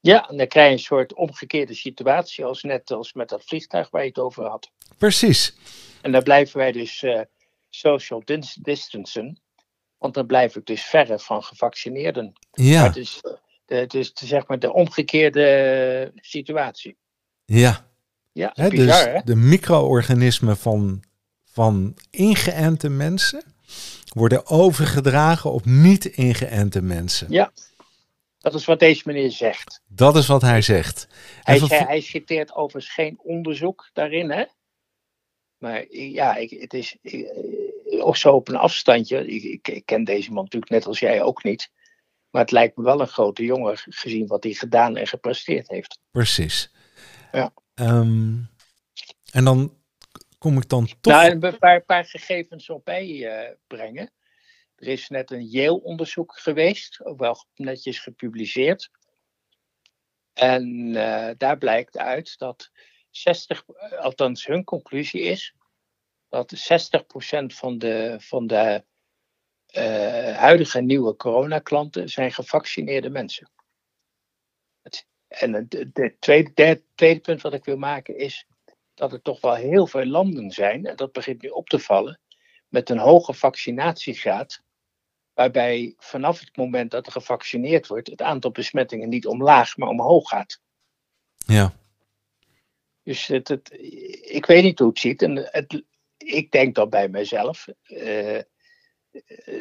Ja, en dan krijg je een soort omgekeerde situatie als net als met dat vliegtuig waar je het over had. Precies. En dan blijven wij dus eh, social dis- distancen. Want dan blijf ik dus verre van gevaccineerden. Ja, het is, eh, de, het is zeg maar de omgekeerde eh, situatie. ja. Ja, Hè, bizar dus hè? de micro-organismen van, van ingeënte mensen worden overgedragen op niet-ingeënte mensen. Ja, dat is wat deze meneer zegt. Dat is wat hij zegt. Hij, hij citeert overigens geen onderzoek daarin, hè? Maar eh, ja, ik, het is eh, of zo op een afstandje. Ik, ik, ik ken deze man natuurlijk net als jij ook niet. Maar het lijkt me wel een grote jongen gezien wat hij gedaan en gepresteerd heeft. Precies. Ja. Ehm, en dan kom ik dan toch... Nou, en een paar, paar gegevens op bijbrengen. Er is net een Yale-onderzoek geweest, ook wel netjes gepubliceerd. En eh, daar blijkt uit dat 60, althans hun conclusie is, dat 60% van de, van de eh, huidige nieuwe coronaklanten zijn gevaccineerde mensen. Het, en het de, de tweede, tweede punt wat ik wil maken is dat er toch wel heel veel landen zijn, en dat begint nu op te vallen, met een hoge vaccinatiegraad, waarbij vanaf het moment dat er gevaccineerd wordt, het aantal besmettingen niet omlaag, maar omhoog gaat. Ja. Dus het, het, ik weet niet hoe het ziet. En het, ik denk dan bij mezelf, eh,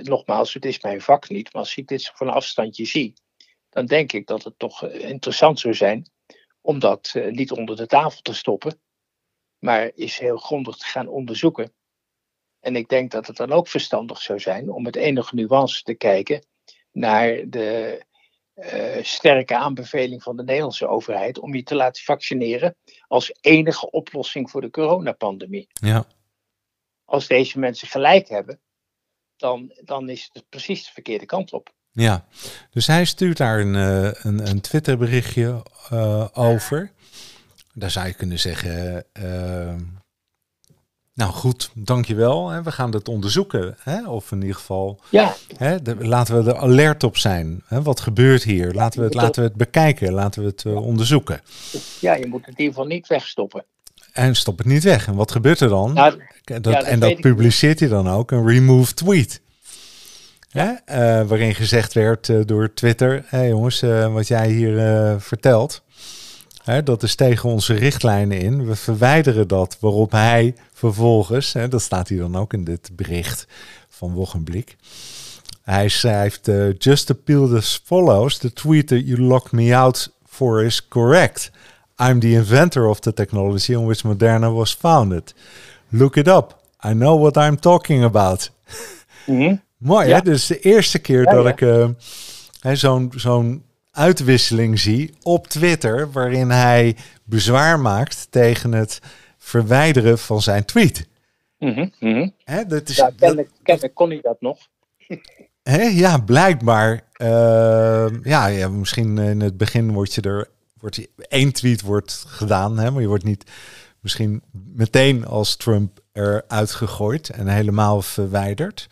nogmaals, het is mijn vak niet, maar als ik dit van een afstandje zie, dan denk ik dat het toch interessant zou zijn om dat uh, niet onder de tafel te stoppen, maar is heel grondig te gaan onderzoeken. En ik denk dat het dan ook verstandig zou zijn om met enige nuance te kijken naar de uh, sterke aanbeveling van de Nederlandse overheid om je te laten vaccineren als enige oplossing voor de coronapandemie. Ja. Als deze mensen gelijk hebben, dan, dan is het precies de verkeerde kant op. Ja, dus hij stuurt daar een, een, een Twitter berichtje uh, over. Daar zou je kunnen zeggen, uh, nou goed, dankjewel. Hè, we gaan het onderzoeken. Hè, of in ieder geval, ja. hè, de, laten we er alert op zijn. Hè, wat gebeurt hier? Laten we het, laten we het bekijken, laten we het uh, onderzoeken. Ja, je moet het in ieder geval niet wegstoppen. En stop het niet weg. En wat gebeurt er dan? Nou, dat, ja, dat en dat publiceert hij dan ook, een remove tweet. Ja, uh, waarin gezegd werd uh, door Twitter: hé hey jongens, wat jij hier vertelt, hè, dat is tegen onze richtlijnen in. We verwijderen dat. Waarop hij vervolgens, hè, dat staat hier dan ook in dit bericht van Wochenblik. Hij schrijft: uh, Just appeal as follows: The tweet that you locked me out for is correct. I'm the inventor of the technology on which Moderna was founded. Look it up. I know what I'm talking about. Mm -hmm. Mooi, ja. hè? Dus de eerste keer ja, dat ja. ik uh, zo'n zo'n uitwisseling zie op Twitter... waarin hij bezwaar maakt tegen het verwijderen van zijn tweet. Mm -hmm, mm -hmm. Hè, dat is, ja, kennelijk, kennelijk kon hij dat nog. Hè? Ja, blijkbaar. Uh, ja, ja, misschien in het begin wordt je er... Wordt één tweet wordt gedaan, hè, maar je wordt niet misschien meteen als Trump eruit gegooid en helemaal verwijderd.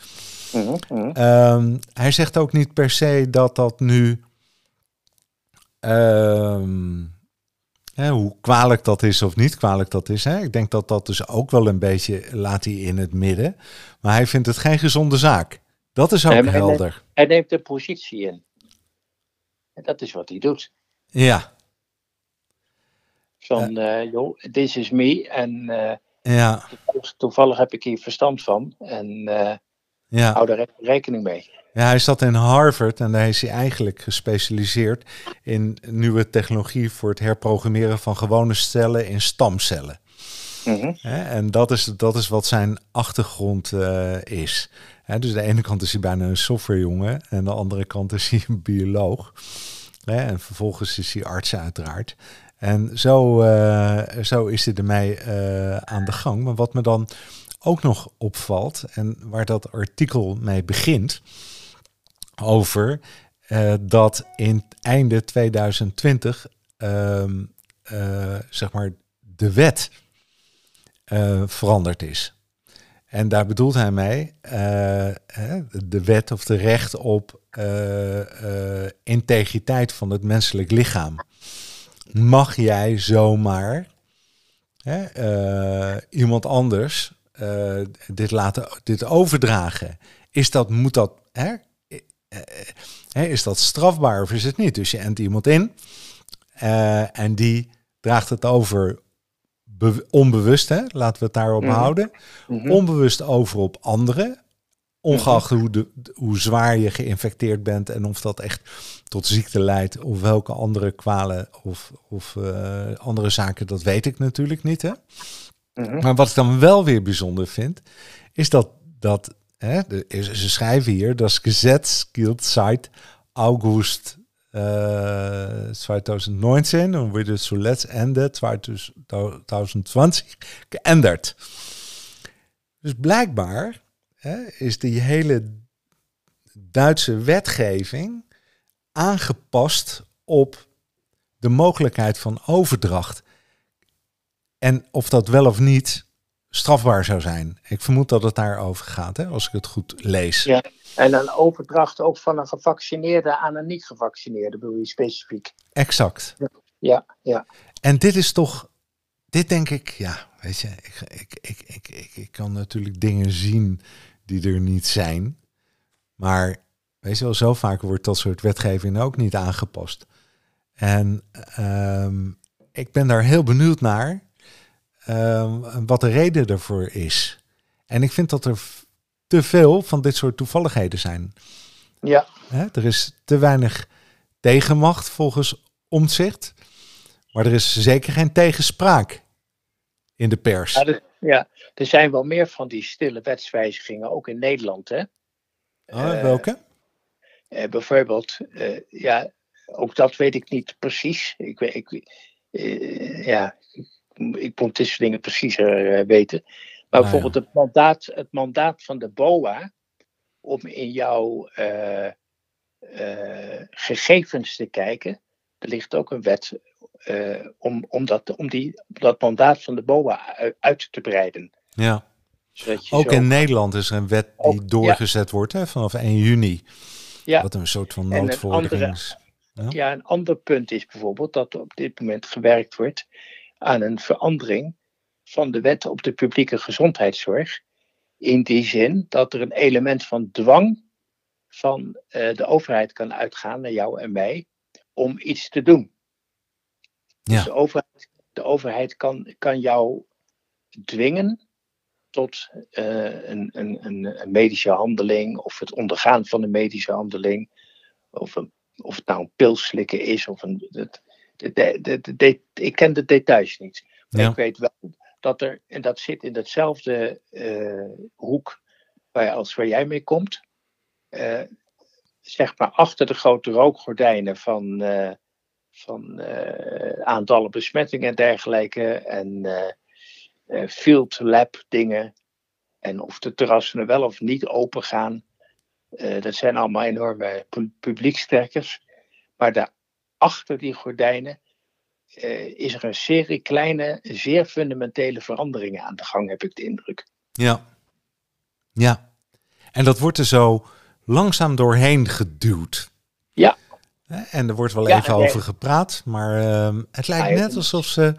Mm -hmm. um, hij zegt ook niet per se dat dat nu. Um, hè, hoe kwalijk dat is of niet kwalijk dat is. Hè? Ik denk dat dat dus ook wel een beetje laat hij in het midden. Maar hij vindt het geen gezonde zaak. Dat is ook hij helder. Neemt, hij neemt een positie in. En dat is wat hij doet. Ja. Van, ja. Uh, joh, this is me. En uh, ja. toevallig, toevallig, heb ik hier verstand van. En uh, Ja. Hou daar rekening mee. Ja, hij zat in Harvard en daar is hij eigenlijk gespecialiseerd in nieuwe technologie voor het herprogrammeren van gewone cellen in stamcellen. Mm En dat is, dat is wat zijn achtergrond uh, is. Dus de ene kant is hij bijna een softwarejongen en de andere kant is hij een bioloog. En vervolgens is hij arts uiteraard. En zo, uh, zo is hij ermee uh, aan de gang. Maar wat me dan ook nog opvalt en waar dat artikel mee begint over uh, dat in einde 2020 ehm, zeg maar de wet veranderd is. En daar bedoelt hij mee de wet of de recht op integriteit van het menselijk lichaam mag jij zomaar iemand anders dit laten dit overdragen? Is dat, moet dat, is dat strafbaar of is het niet? Dus je ent iemand in uh, en die draagt het over onbewust, hè, laten we het daarop mm houden, mm -hmm. onbewust over op anderen Ongeacht hoe, de, hoe zwaar je geïnfecteerd bent en of dat echt tot ziekte leidt of welke andere kwalen of, of uh, andere zaken, dat weet ik natuurlijk niet. Hè? Mhm. Maar wat ik dan wel weer bijzonder vind, is dat, dat hè, ze schrijven hier, dat Gesetz gilt seit August uh, 2019 en wordt zuletzt Ende 2020 geändert. Dus blijkbaar hè, is die hele Duitse wetgeving aangepast op de mogelijkheid van overdracht. En of dat wel of niet strafbaar zou zijn. Ik vermoed dat het daarover gaat, hè, als ik het goed lees. Ja, en een overdracht ook van een gevaccineerde aan een niet gevaccineerde, bedoel je specifiek. Exact. Ja, ja. En dit is toch, dit denk ik, ja, weet je, ik, ik, ik, ik, ik, ik kan natuurlijk dingen zien die er niet zijn. Maar weet je wel, zo vaak wordt dat soort wetgeving ook niet aangepast. En um, ik ben daar heel benieuwd naar um, wat de reden ervoor is. En ik vind dat er te veel van dit soort toevalligheden zijn. Ja. Er is te weinig tegenmacht volgens omzicht. Maar er is zeker geen tegenspraak in de pers. Ja, ja, er zijn wel meer van die stille wetswijzigingen, ook in Nederland. Hè? Oh, welke? Uh, uh, bijvoorbeeld, uh, ja, ook dat weet ik niet precies. Ik, ik, ja, ik moet dit soort dingen preciezer weten. Maar nou, bijvoorbeeld het, mandaat, het mandaat van de BOA om in jouw gegevens te kijken. Er ligt ook een wet uh, om, om, dat, om die, dat mandaat van de BOA uit te breiden. Ja. Ook in Nederland is er een wet die doorgezet wordt hè, vanaf 1 juni. Ja. Wat een soort van noodverordening is. Ja? ja, een ander punt is bijvoorbeeld dat op dit moment gewerkt wordt aan een verandering van de wet op de publieke gezondheidszorg. In die zin dat er een element van dwang van uh, de overheid kan uitgaan naar jou en mij om iets te doen. Ja. Dus de overheid, de overheid kan, kan jou dwingen tot uh, een, een, een, medische handeling of het ondergaan van een medische handeling. Of, een, of het nou een pilslikken is of een. Het, de, de, de, de, ik ken de details niet. Maar ja. ik weet wel dat er, en dat zit in datzelfde uh, hoek waar, als waar jij mee komt. Uh, zeg maar achter de grote rookgordijnen van, van uh, aantallen besmettingen en dergelijke. En field lab dingen. En of de terrassen er wel of niet open gaan. Dat zijn allemaal enorme pu publiekstrekkers. Maar daar achter die gordijnen is er een serie kleine, zeer fundamentele veranderingen aan de gang, heb ik de indruk. Ja. Ja. En dat wordt er zo langzaam doorheen geduwd. Ja. En er wordt wel even over gepraat, maar uh, het lijkt net alsof, ze,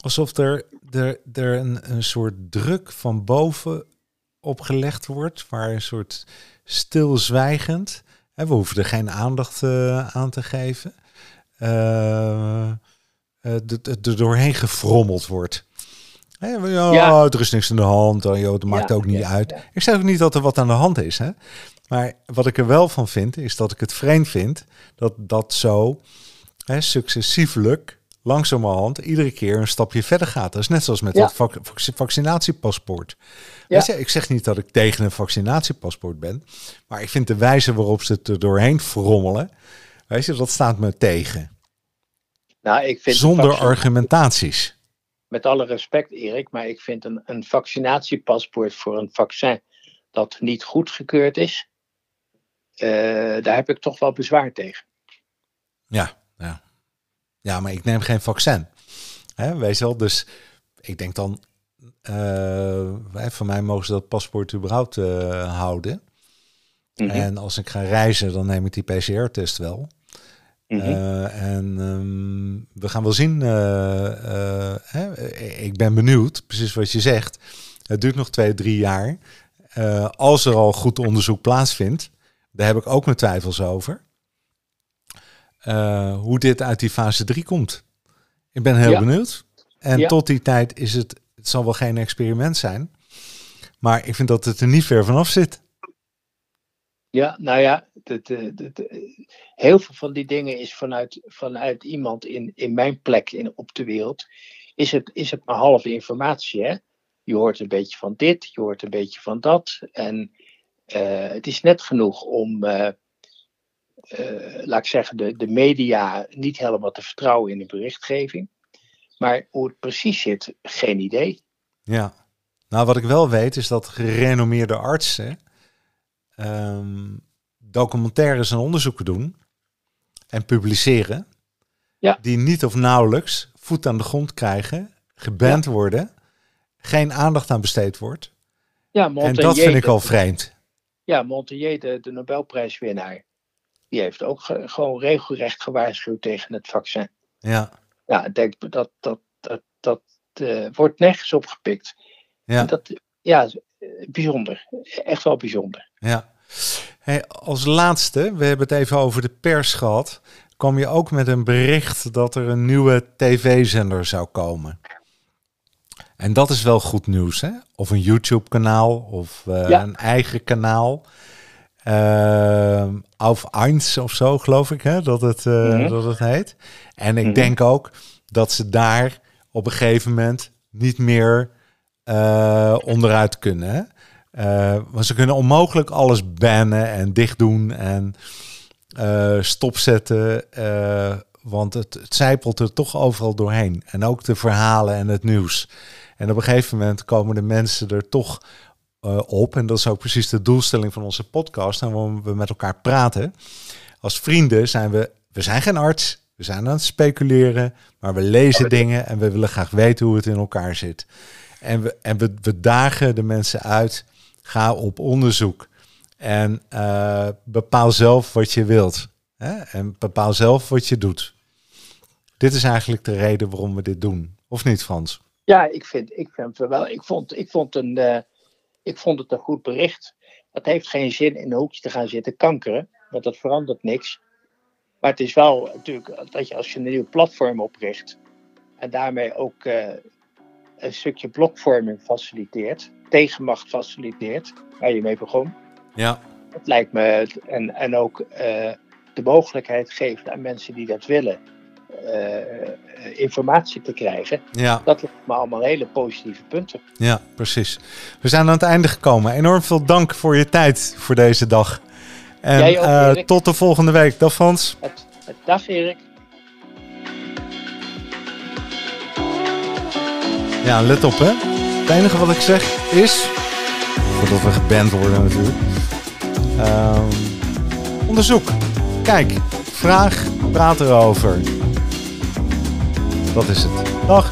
alsof er, er, er een, een soort druk van boven opgelegd wordt, waar een soort stilzwijgend, hè, we hoeven er geen aandacht uh, aan te geven, er doorheen gefrommeld wordt. Ja. er is niks aan de hand. Oh, joh, het maakt Ja, ook niet ja, uit. Ik zeg ook niet dat er wat aan de hand is. Hè? Maar wat ik er wel van vind, is dat ik het vreemd vind dat dat zo hè, successievelijk, langzamerhand, iedere keer een stapje verder gaat. Dat is net zoals met vac- vac- vaccinatiepaspoort. Je, ik zeg niet dat ik tegen een vaccinatiepaspoort ben, maar ik vind de wijze waarop ze het er doorheen frommelen, weet je, dat staat me tegen. Nou, ik vind Zonder vaccin- argumentaties. Met alle respect, Erik, maar ik vind een, een vaccinatiepaspoort voor een vaccin dat niet goedgekeurd is, eh, daar heb ik toch wel bezwaar tegen. Ja, ja. ja, maar ik neem geen vaccin. Hè, weet je wel, dus ik denk dan, wij- van mij mogen ze dat paspoort überhaupt eh, houden. Mhm, En als ik ga reizen, dan neem ik die PCR-test wel. Mhm. Eh, en ehm, we gaan wel zien. eh, eh, hè, ik ben benieuwd, precies wat je zegt. Het duurt nog twee, drie jaar. Als er al goed onderzoek plaatsvindt, daar heb ik ook mijn twijfels over. hoe dit uit die fase 3 komt. Ik ben heel Ja. benieuwd. En Ja. tot die tijd is het, het zal wel geen experiment zijn. Maar ik vind dat het er niet ver vanaf zit. Ja, nou ja, de, de- heel veel van die dingen is vanuit, vanuit iemand in, in mijn plek in, op de wereld, is het, is het maar halve informatie. Hè? Je hoort een beetje van dit, je hoort een beetje van dat. En eh, het is net genoeg om, eh, eh, laat ik zeggen, de, de media niet helemaal te vertrouwen in de berichtgeving. Maar hoe het precies zit, geen idee. Ja. Nou, wat ik wel weet is dat gerenommeerde artsen ehm, documentaires en onderzoeken doen en publiceren, Ja. die niet of nauwelijks voet aan de grond krijgen, geband worden, geen aandacht aan besteed wordt. Ja, en dat vind ik al vreemd. Ja, Montagnier, de, de Nobelprijswinnaar, die heeft ook ge- gewoon regelrecht gewaarschuwd tegen het vaccin. Ja, Ja, ik denk dat dat, dat, dat eh, wordt nergens opgepikt. ja, En Dat, ja, eh, bijzonder. Echt wel bijzonder. ja. Hey, als laatste, we hebben het even over de pers gehad, kwam je ook met een bericht dat er een nieuwe tv-zender zou komen. En dat is wel goed nieuws, hè? Of een YouTube-kanaal of eh, Ja. een eigen kanaal. Ehm Auf Eins of zo, geloof ik, hè? Dat, het, eh, Mhm. dat het heet. En ik Mhm. denk ook dat ze daar op een gegeven moment niet meer eh, onderuit kunnen. Hè? Eh, want ze kunnen onmogelijk alles bannen en dicht doen en eh, stopzetten. eh, want het, het zijpelt er toch overal doorheen. En ook de verhalen en het nieuws. En op een gegeven moment komen de mensen er toch op. En dat is ook precies de doelstelling van onze podcast. En waarom we met elkaar praten. Als vrienden zijn we, we zijn geen arts. We zijn aan het speculeren. Maar we lezen dingen en we willen graag weten hoe het in elkaar zit. En we, en we, we dagen de mensen uit. Ga op onderzoek. En eh, bepaal zelf wat je wilt. Hè? En bepaal zelf wat je doet. Dit is eigenlijk de reden waarom we dit doen. Of niet, Frans? Ja, ik vind, ik vind wel. Ik vond, ik, vond een, eh, ik vond het een goed bericht. Het heeft geen zin in een hoekje te gaan zitten kankeren, want dat verandert niks. Maar het is wel natuurlijk dat je als je een nieuw platform opricht en daarmee ook eh, een stukje blokvorming faciliteert, tegenmacht faciliteert, waar je mee begon. Ja. Het lijkt me, en, en ook eh, de mogelijkheid geeft aan mensen die dat willen, eh, informatie te krijgen. Ja, Dat lijkt me allemaal hele positieve punten. ja, precies. We zijn aan het einde gekomen. Enorm veel dank voor je tijd voor deze dag. En Jij ook, eh, tot de volgende week. Dag Frans. Het, het, dag Erik. Ja, let op hè. Het enige wat ik zeg is, voordat we geband worden natuurlijk, ehm, onderzoek. Kijk, vraag, praat erover. Dat is het. Dag.